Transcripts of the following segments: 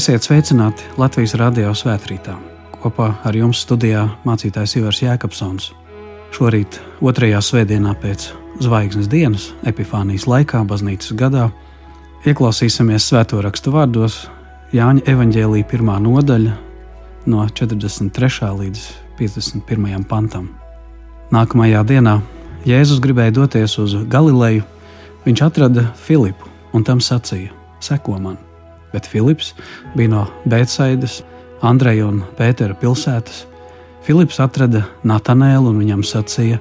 Esiet sveicināti Latvijas radio svētkrītā. Kopā ar jums studijā mācītājs Ivars Jēkabsons. Šorīt, otrajā svētdienā pēc zvaigznes dienas, Epifānijas laikā, baznīcas gadā, ieklausīsimies svēto rakstu vārdos Jāņa evanģēlīja pirmā nodaļa no 43. līdz 51. pantam. Nākamajā dienā Jēzus gribēja doties uz Galileju. Viņš atrada Filipu un tam sacīja: Seko man! Bet Filips bija no Bēcaidas, Andreja un Pētera pilsētas. Filips atrada Natanēlu un viņam sacīja: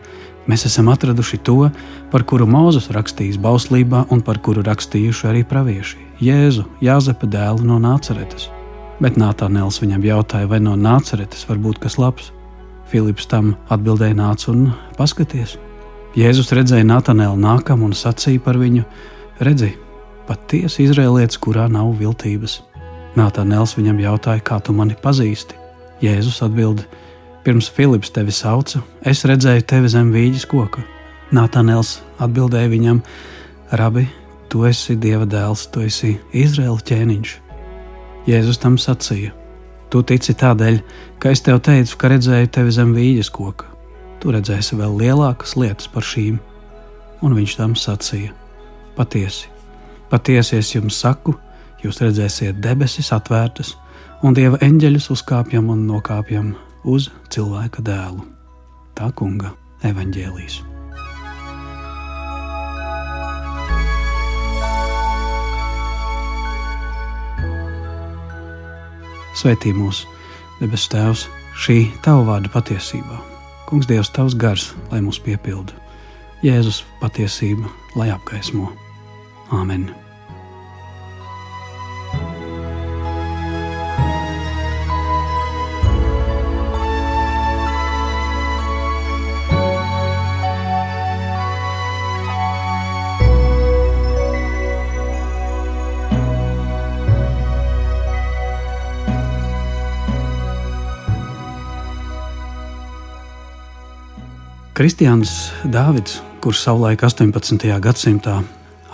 Mēs esam atraduši to, par kuru Mozus rakstījis bauslībā un par kuru rakstījuši arī pravieši - Jēzu, Jāzepa dēlu no Nāceretes. Bet Natanēls viņam jautāja, vai no Nāceretes var būt kas labs. Filips tam atbildēja: Nāc un paskaties! Jēzus redzēja Natanēlu nākam un sacīja par viņu: Redzi, patiesi izrēlietis, kurā nav viltības. Nātānēls viņam jautāja, kā tu mani pazīsti. Jēzus atbild: Pirms Filips tevi sauca, es redzēju tevi zem vīģes koka. Nātānēls atbildēja viņam: Rabi, tu esi Dieva dēls, tu esi Izraēla ķēniņš. Jēzus tam sacīja: Tu tici tādēļ, ka es tev teicu, ka redzēju tevi zem vīģes koka. Tu redzēsi vēl lielākas lietas par šīm. Un viņš tam sacīja: Patiesi, Patiesi es jums saku, jūs redzēsiet debesis atvērtas un dieva eņģeļus uzkāpjam un nokāpjam uz cilvēka dēlu. Tā kunga evaņģēlīs. Svētī mūs, debes Tēvs, šī Tava vārda patiesībā. Kungs, Dievs, Tavs gars, lai mūs piepilda. Jēzus patiesība, lai apgaismo. Āmen! Kristians Dāvids, kurš savulaik 18. gadsimtā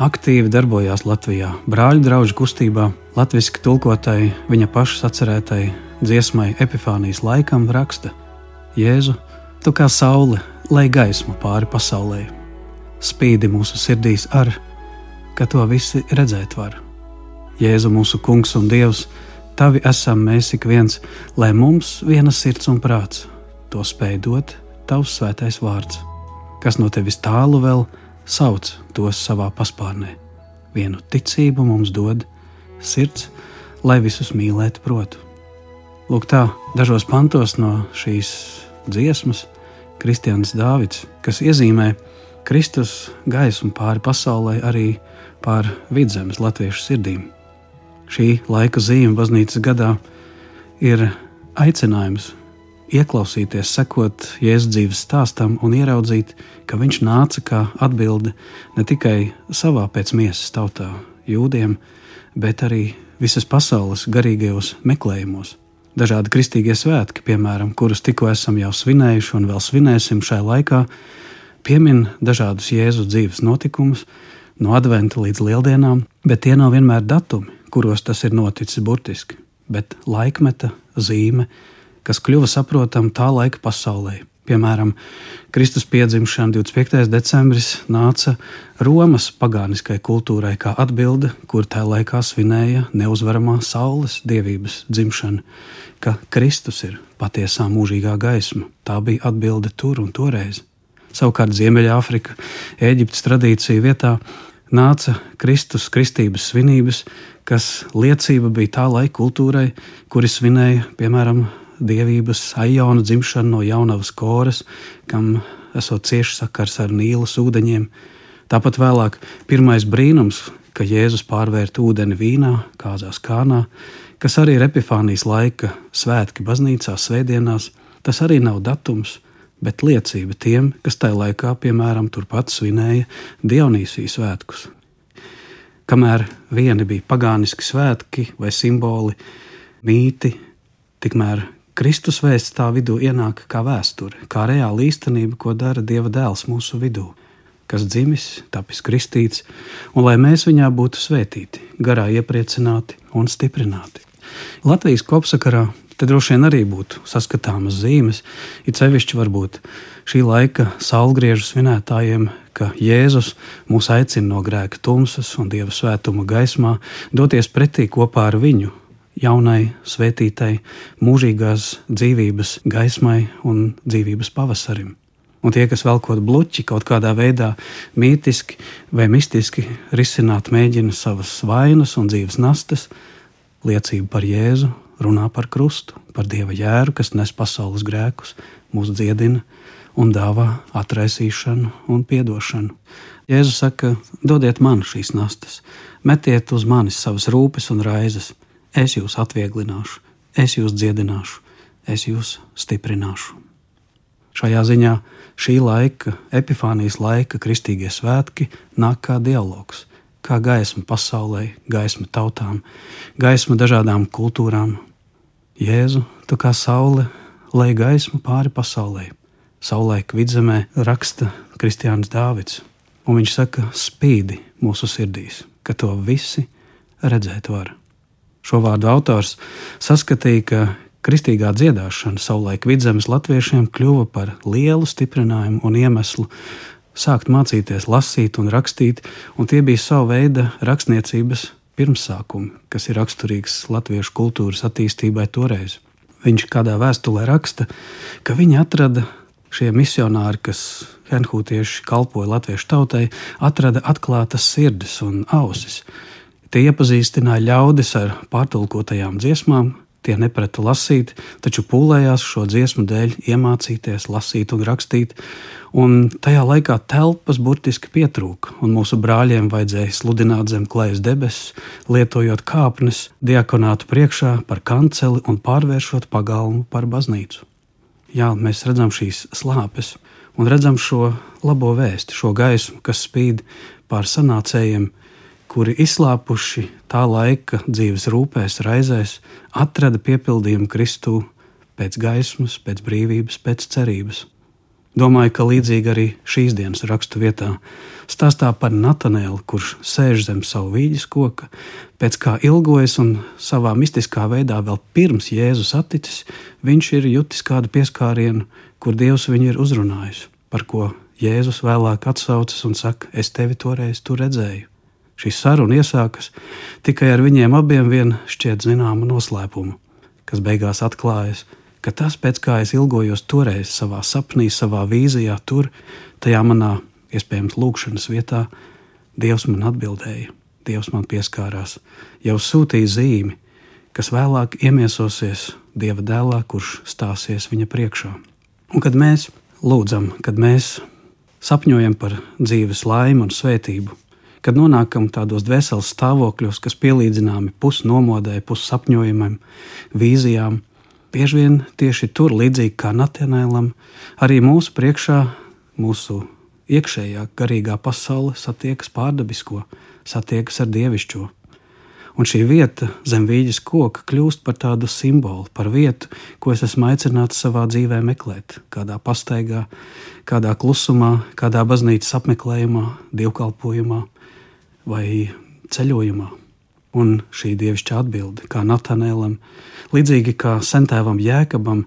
aktīvi darbojās Latvijā, brāļu draugu kustībā, latviešu tulkotai viņa pašas atcerētai dziesmai Epifānijas laikam, raksta: Jēzu, tu kā saule, lai gaismu pāri pasaulē, spīdi mūsu sirdīs ar, ka to visi redzēt var. Jēzu, mūsu kungs un dievs, tavi esam mēs ik viens, lai mums viena sirds un prāts to spēj dot tavs svētais vārds, kas no tevis tālu vēl sauc tos savā paspārnē. Vienu ticību mums dod sirds, lai visus mīlētu protu. Lūk, tā dažos pantos no šīs dziesmas Kristians Dāvids, kas iezīmē Kristus gaismu pāri pasaulē, arī pār vidzemes latviešu sirdīm. Šī laika zīme baznīcas gadā ir aicinājums ieklausīties, sekot Jēzus dzīves stāstam un ieraudzīt, ka viņš nāca kā atbilde ne tikai savā pēc miesas tautā, jūdiem, bet arī visas pasaules garīgajos meklējumos. Dažādi kristīgie svētki, piemēram, kurus tikko esam jau svinējuši un vēl svinēsim šajā laikā, piemin dažādus Jēzus dzīves notikumus, no adventa līdz lieldienām, bet tie nav vienmēr datumi, kuros tas ir noticis burtiski, bet laikmeta zīme, kas kļuva saprotama tā laika pasaulē. Piemēram, Kristus piedzimšana 25. decembris nāca Romas pagāniskai kultūrai kā atbilde, kur tajā laikā svinēja neuzvaramā saules dievības dzimšanu, ka Kristus ir patiesā mūžīgā gaisma. Tā bija atbilde tur un toreiz. Savukārt Ziemeļāfrika, Eģiptes tradīcija vietā nāca Kristus kristības svinības, kas liecība bija tā laika kultūrai, kuri svinēja, piemēram, dievības Aijona dzimšanu no jaunavas koras, kam esot cieši sakars ar Nīlas ūdeņiem. Tāpat vēlāk pirmais brīnums, ka Jēzus pārvērta ūdeni vīnā, kāzās kānā, kas arī ir epifānijas laika svētki baznīcā, svētdienās, tas arī nav datums, bet liecība tiem, kas tajā laikā, piemēram, turpat svinēja Dionīsijas svētkus. Kamēr vieni bija pagāniski svētki vai simboli, mīti, tikmēr Kristus vēsts tā vidū ienāk kā vēsture, kā reāla īstenība, ko dara Dieva dēls mūsu vidū, kas dzimis, tapis kristīts, un lai mēs viņā būtu svētīti, garā iepriecināti un stiprināti. Latvijas kopsakarā te droši vien arī būtu saskatāmas zīmes, it sevišķi varbūt šī laika saulgriežu svinētājiem, ka Jēzus mūs aicina no grēka tumsas un Dieva svētuma gaismā doties pretī kopā ar viņu, jaunai, svētītai, mūžīgās dzīvības gaismai un dzīvības pavasarim. Un tie, kas velkot bluķi kaut kādā veidā mītiski vai mistiski risināt, mēģina savas vainas un dzīves nastas, liecību par Jēzu, runā par krustu, par dieva jēru, kas nes pasaules grēkus, mūs dziedina un dāvā atraisīšanu un atdošanu. Jēzus saka, dodiet man šīs nastas, metiet uz manis savas rūpes un raizes, es jūs atvieglināšu, es jūs dziedināšu, es jūs stiprināšu. Šajā ziņā šī laika, epifānijas laika kristīgie svētki nāk kā dialogs, kā gaisma pasaulē, gaisma tautām, gaisma dažādām kultūrām. Jēzu, tu kā saule, lai gaismu pāri pasaulē. Saulēk vidzemē raksta Kristiāns Dāvids, un viņš saka, spīdi mūsu sirdīs, ka to visi redzēt var. Šo vārdu autors saskatīja, ka Kristīgā dziedāšana savulaik vidzemes latviešiem kļuva par lielu stiprinājumu un iemeslu sākt mācīties lasīt un rakstīt, un tie bija sava veida rakstniecības pirmsākumi, kas ir raksturīgs latviešu kultūras attīstībai toreiz. Viņš kādā vēstulē raksta, ka viņi atrada šie misionāri, kas henhūtieši kalpoja latviešu tautai, atrada atklātas sirdis un ausis. Tie iepazīstināja ļaudis ar pārtulkotajām dziesmām, Tie neprata lasīt, taču pūlējās šo dziesmu dēļ iemācīties, lasīt un rakstīt. Un tajā laikā telpas burtiski pietrūka, un mūsu brāļiem vajadzēja sludināt zem klājas debesis, lietojot kāpnes, diakonātu priekšā par kanceli un pārvēršot pagalmu par baznīcu. Jā, mēs redzam šīs slāpes un redzam šo labo vēstu, šo gaismu, kas spīd pār sanācējiem, kuri izslāpuši tā laika dzīves rūpēs, raizēs, atrada piepildījumu Kristū pēc gaismas, pēc brīvības, pēc cerības. Domāju, ka līdzīgi arī šīs dienas rakstu vietā stāstā par Natanēlu, kurš sēž zem savu vīģes koka, pēc kā ilgojas un savā mistiskā veidā vēl pirms Jēzus atticis, viņš ir jutis kādu pieskārienu, kur Dievs viņu ir uzrunājis, par ko Jēzus vēlāk atsaucas un saka: Es tevi toreiz tu redzēju. Šī saruna iesākas tikai ar viņiem abiem vien šķiet zināma noslēpuma, kas beigās atklājas, ka tas, pēc kā es ilgojos toreiz savā sapnī, savā vīzijā, tur, tajā manā iespējams lūkšanas vietā, Dievs man atbildēja, Dievs man pieskārās, jau sūtīja zīmi, kas vēlāk iemiesosies Dieva dēlā, kurš stāsies viņa priekšā. Un kad mēs lūdzam, kad mēs sapņojam par dzīves laimi un svētību, kad nonākam tādos dvēseles stāvokļos, kas pielīdzināmi pusnomodai, pussapņojumam, vīzijām. Bieži vien tieši tur, līdzīgi kā Natanēlam, arī mūsu priekšā, mūsu iekšējā garīgā pasaule satiekas pārdabisko, satiekas ar dievišķo. Un šī vieta zem vīģes koka kļūst par tādu simbolu, par vietu, ko es esmu aicināts savā dzīvē meklēt, kādā pastaigā, kādā klusumā, kādā baznīcas apmeklējumā, dievkalpojumā vai ceļojumā. Un šī dievišķa atbilde, kā Natanēlam, līdzīgi kā sentēvam Jēkabam,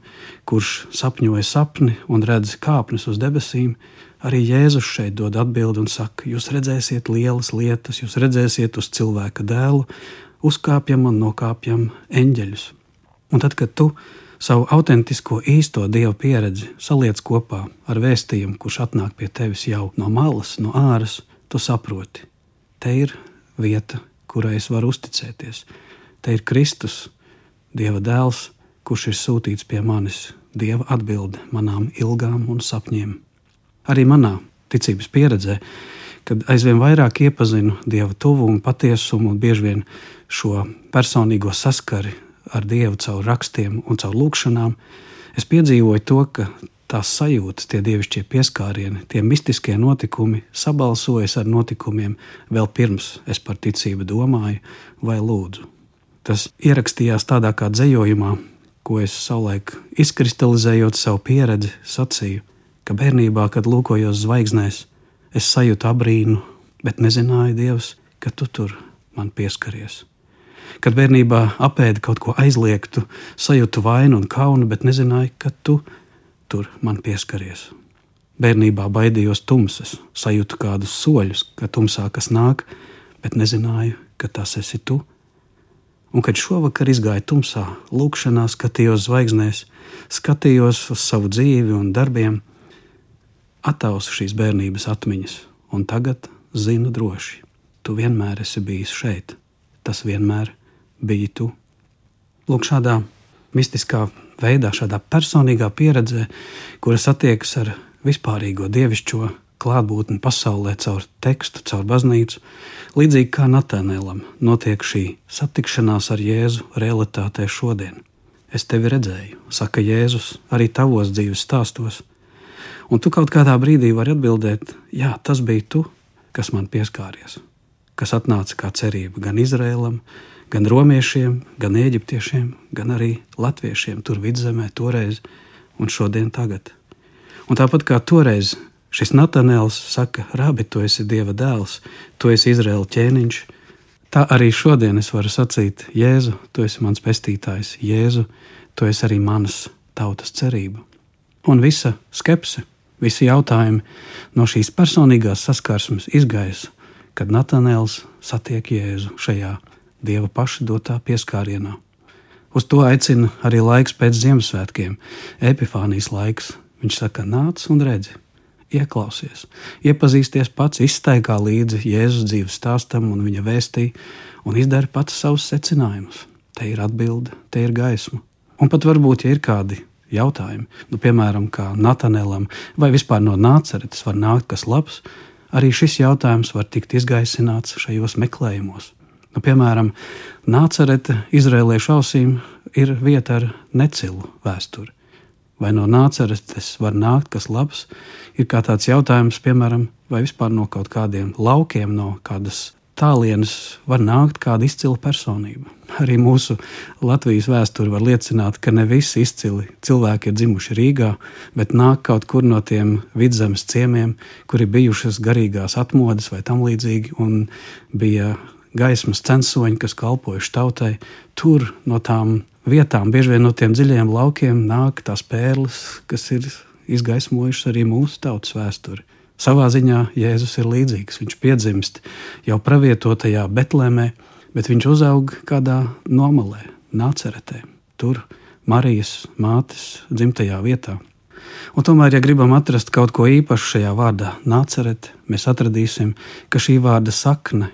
kurš sapņoja sapni un redz kāpnes uz debesīm, arī Jēzus šeit dod atbildi un saka: Jūs redzēsiet lielas lietas, jūs redzēsiet uz cilvēka dēlu, uzkāpjam un nokāpjam eņģeļus. Un tad, kad tu savu autentisko īsto dievu pieredzi saliec kopā ar vēstījumu, kurš atnāk pie tevis jau no malas, no āras, tu saproti, Te ir vieta, kurai es varu uzticēties. Te ir Kristus, Dieva dēls, kurš ir sūtīts pie manis, Dieva atbilde manām ilgām un sapņiem. Arī manā ticības pieredzē, kad aizvien vairāk iepazinu Dieva tuvumu, patiesumu un bieži vien šo personīgo saskari ar Dievu caur rakstiem un caur lūkšanām, es piedzīvoju to, ka tās sajūtas, tie dievišķie pieskārieni, tie mistiskie notikumi sabalsojas ar notikumiem vēl pirms es par ticību domāju vai lūdzu. Tas ierakstījās tādā kā dzējojumā, ko es savulaik izkristalizējot savu pieredzi, sacīju, ka bērnībā, kad lūkojos zvaigznēs, es sajūtu abrīnu, bet nezināju, Dievs, ka tu tur man pieskaries. kad bērnībā apēda kaut ko aizliegtu, sajūtu vainu un kaunu, bet nezināju, ka tu tur man pieskaries. Bērnībā baidījos tumsas, sajūtu kādus soļus, ka tumsā kas nāk, bet nezināju, ka tas esi tu. Un kad šovakar izgāju tumsā, lūkšanā skatījos zvaigznēs, skatījos uz savu dzīvi un darbiem, attausu šīs bērnības atmiņas, un tagad zinu droši, tu vienmēr esi bijis šeit, tas vienmēr biji tu. Lūk, šādā mistiskā veidā, šādā personīgā pieredzē, kuras attiekas ar vispārīgo dievišķo klātbūtni pasaulē caur tekstu, caur baznīcu, līdzīgi kā Natānēlam notiek šī satikšanās ar Jēzu realitātē šodien. Es tevi redzēju, saka Jēzus, arī tavos dzīves stāstos. Un tu kaut kādā brīdī vari atbildēt, jā, tas bija tu, kas man pieskāries, kas atnāca kā cerība gan Izrēlam, gan romiešiem, gan eģiptiešiem, gan arī latviešiem tur vidzemē toreiz un šodien tagad. Un tāpat kā toreiz šis Natanēls saka, Rabi, tu esi Dieva dēls, tu esi Izraēla ķēniņš, tā arī šodien es varu sacīt, Jēzu, tu esi mans pestītājs, Jēzu, tu esi arī manas tautas cerība. Un visa skepse, visi jautājumi no šīs personīgās saskarsmes izgaisa, kad Natanēls satiek Jēzu šajā Dieva paša dotā pieskārienā. Uz to aicina arī laiks pēc Ziemassvētkiem, Epifānijas laiks, Viņš saka, nāc un redzi, ieklausies, iepazīsties pats, iztaigā līdzi Jēzus dzīves stāstam un viņa vēstī, un izdara pats savus secinājumus. Te ir atbilde, te ir gaisma. Un pat varbūt, ja ir kādi jautājumi, nu, piemēram, kā Natanēlam, vai vispār no nāceretes var nākt kas labs, arī šis jautājums var tikt izgaisināts šajos meklējumos. Nu, piemēram, nācerete Izrēliešu ausīm ir vieta ar necilu vēsturi vai no nāceres var nākt kas labs, ir kā tāds jautājums, piemēram, vai vispār no kaut kādiem laukiem, no kādas tālienes var nākt kāda izcila personība. Arī mūsu Latvijas vēsture var liecināt, ka ne visi izcili cilvēki ir dzimuši Rīgā, bet nāk kaut kur no tiem vidzemes ciemiemiem, kuri bijušas garīgās atmodas vai tam līdzīgi, un bija gaismas censoņi, kas kalpojuši tautai. Tur no tām vietām, bieži vien no tiem dziļiem laukiem, nāk tās pērles, kas ir izgaismojušas arī mūsu tautas vēsturi. Savā ziņā Jēzus ir līdzīgs. Viņš piedzimst jau pravietotajā Betlēmē, bet viņš uzaug kādā nomalē, nāceretē, tur Marijas mātes dzimtajā vietā. Un tomēr, ja gribam atrast kaut ko īpašu šajā vārdā, nāceret, mēs atradīsim, ka šī vārda sakne,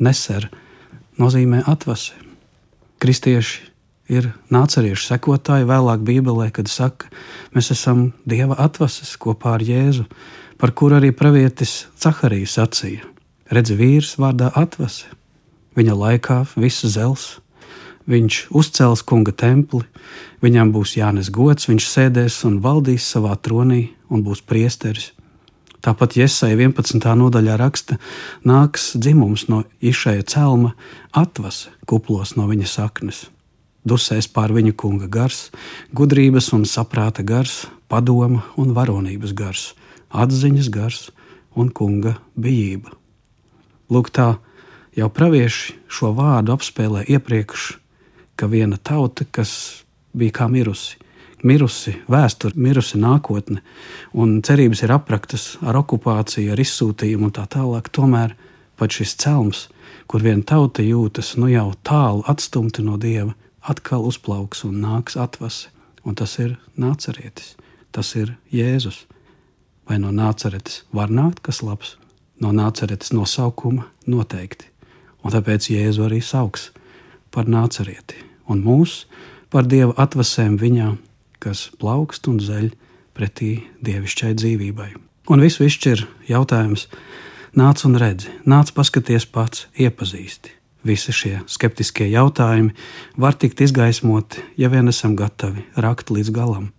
neser, nozīmē atvasi. Kristieši ir nāceriešu sekotāji vēlāk Bībelē, kad saka, mēs esam Dieva atvases kopā ar Jēzu, par kuru arī pravietis Caharijas sacīja. Redzi, vīrs vārdā atvase, viņa laikā viss zels, viņš uzcels kunga templi, viņam būs jānes gods, viņš sēdēs un valdīs savā tronī un būs priesteris. Tāpat Iesai 11. nodaļā raksta, nāks dzimums no išēja celma, atvase kuplos no viņa saknes dusēs pār viņa kunga gars, gudrības un saprāta gars, padoma un varonības gars, atziņas gars un kunga bijība. Lūk, tā jau pravieši šo vārdu apspēlē iepriekš, ka viena tauta, kas bija kā mirusi, mirusi vēsture, mirusi nākotne, un cerības ir apraktas ar okupāciju, ar izsūtījumu un tā tālāk, tomēr pat šis celms, kur viena tauta jūtas nu jau tālu atstumta no dieva, atkal uzplauks un nāks atvase, un tas ir nācerietis, tas ir Jēzus. Vai no nāceretes var nākt kas labs? No nāceretes nosaukuma noteikti, un tāpēc Jēzu arī sauks par nācerieti, un mūs par Dieva atvasēm viņā, kas plaukst un zeļ pretī dievišķai dzīvībai. Un visu izšķir jautājums, nāc un redzi, nāc paskaties pats, iepazīsti Visi šie skeptiskie jautājumi var tikt izgaismoti, ja vien esam gatavi rakt līdz galam.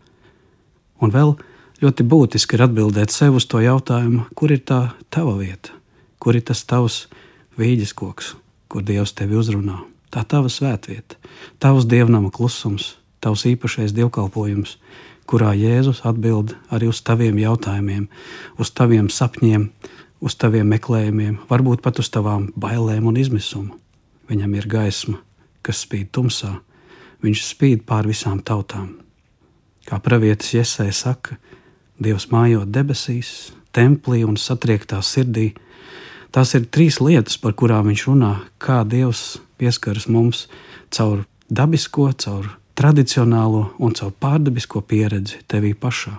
Un vēl ļoti būtiski ir atbildēt sev uz to jautājumu, kur ir tā tava vieta, kur ir tas tavs vīģis koks, kur Dievs tevi uzrunā. Tā tava svētvieta, tavs dievnama klusums, tavs īpašais dievkalpojums, kurā Jēzus atbild arī uz taviem jautājumiem, uz taviem sapņiem, uz taviem meklējumiem, varbūt pat uz tavām bailēm un izmisumu. Viņam ir gaisma kas spīd tumsā, viņš spīd pār visām tautām. Kā pravietis Iesai saka, Dievs mājot debesīs, templī un satriektā sirdī. Tās ir trīs lietas, par kurām viņš runā, kā Dievs pieskaras mums caur dabisko, caur tradicionālo un caur pārdabisko pieredzi tevī pašā,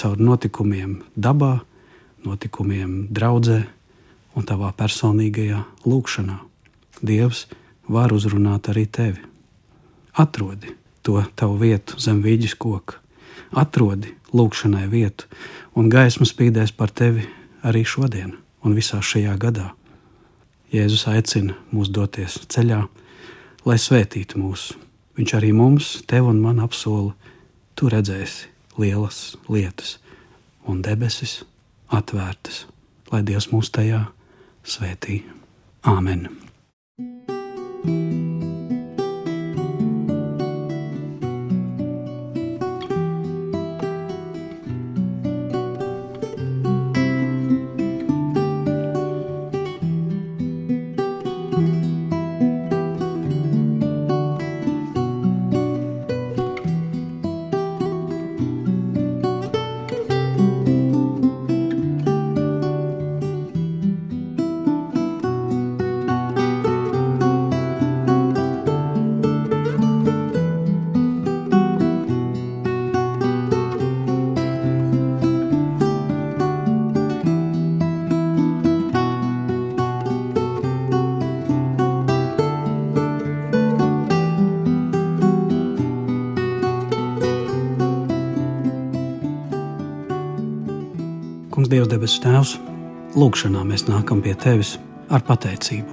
caur notikumiem dabā, notikumiem draudzē un tavā personīgajā lūkšanā. Dievs var uzrunāt arī tevi. Atrodi to tavu vietu zem vīģes koka, atrodi lūkšanai vietu, un gaisma spīdēs par tevi arī šodien un visā šajā gadā. Jēzus aicina mūs doties ceļā, lai svētītu mūs. Viņš arī mums, tev un man apsola, tu redzēsi lielas lietas un debesis atvērtas, lai Dievs mūs tajā svētī. Āmen! thank you Dievs, debesu Tēvs, lūgšanā mēs nākam pie Tevis ar pateicību,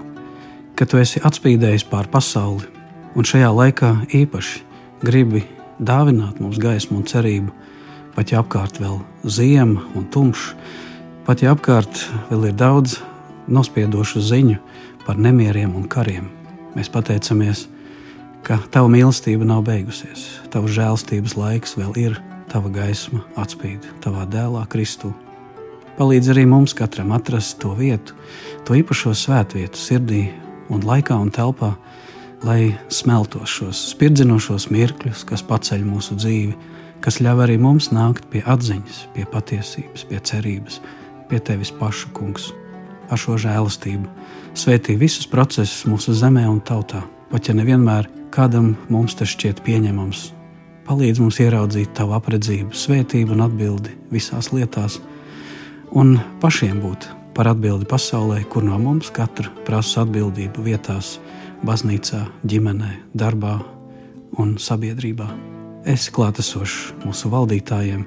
ka Tu esi atspīdējis pār pasauli un šajā laikā īpaši gribi dāvināt mums gaismu un cerību, pat ja apkārt vēl ziema un tumšs, pat ja apkārt vēl ir daudz nospiedošu ziņu par nemieriem un kariem. Mēs pateicamies, ka Tava mīlestība nav beigusies, Tava žēlstības laiks vēl ir, Tava gaisma atspīd Tavā dēlā Kristū. Palīdz arī mums katram atrast to vietu, to īpašo svētvietu sirdī un laikā un telpā, lai smeltos šos spirdzinošos mirkļus, kas paceļ mūsu dzīvi, kas ļauj arī mums nākt pie atziņas, pie patiesības, pie cerības, pie tevis paša kungs. Ar šo žēlastību svētī visus procesus mūsu zemē un tautā, pat ja nevienmēr kādam mums tas šķiet pieņemams. Palīdz mums ieraudzīt tavu apredzību, svētību un atbildi visās lietās un pašiem būt par atbildi pasaulē, kur no mums katra prasa atbildību vietās, baznīcā, ģimenē, darbā un sabiedrībā. Es klātesošu mūsu valdītājiem,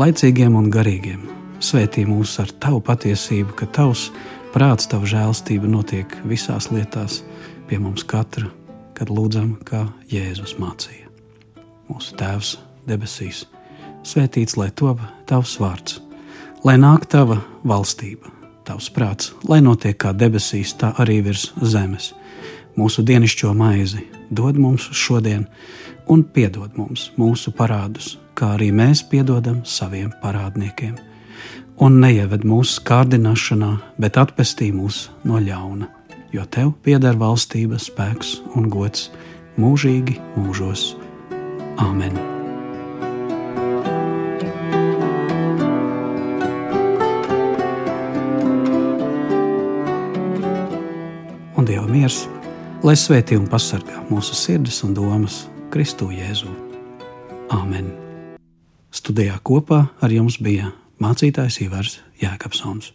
laicīgiem un garīgiem. Svētī mūs ar tavu patiesību, ka tavs prāts, tava žēlstība notiek visās lietās, pie mums katra, kad lūdzam, kā Jēzus mācīja. Mūsu Tēvs debesīs, svētīts lai top tavs vārds lai nāk tava valstība, tavs prāts, lai notiek kā debesīs, tā arī virs zemes. Mūsu dienascho maizi dod mums šodien, un piedod mums mūsu parādus, kā arī mēs piedodam saviem parādniekiem. Un neieved mūsu kārdināšanā, bet atpestī mūs no ļauna, jo tev pieder valstība, spēks un gods mūžīgi mūžos. Āmen! Miers, lai svētī un pasargā mūsu sirdis un domas Kristu Jēzu. Āmen! Studijā kopā ar jums bija mācītājs Ivars Jēkabsons.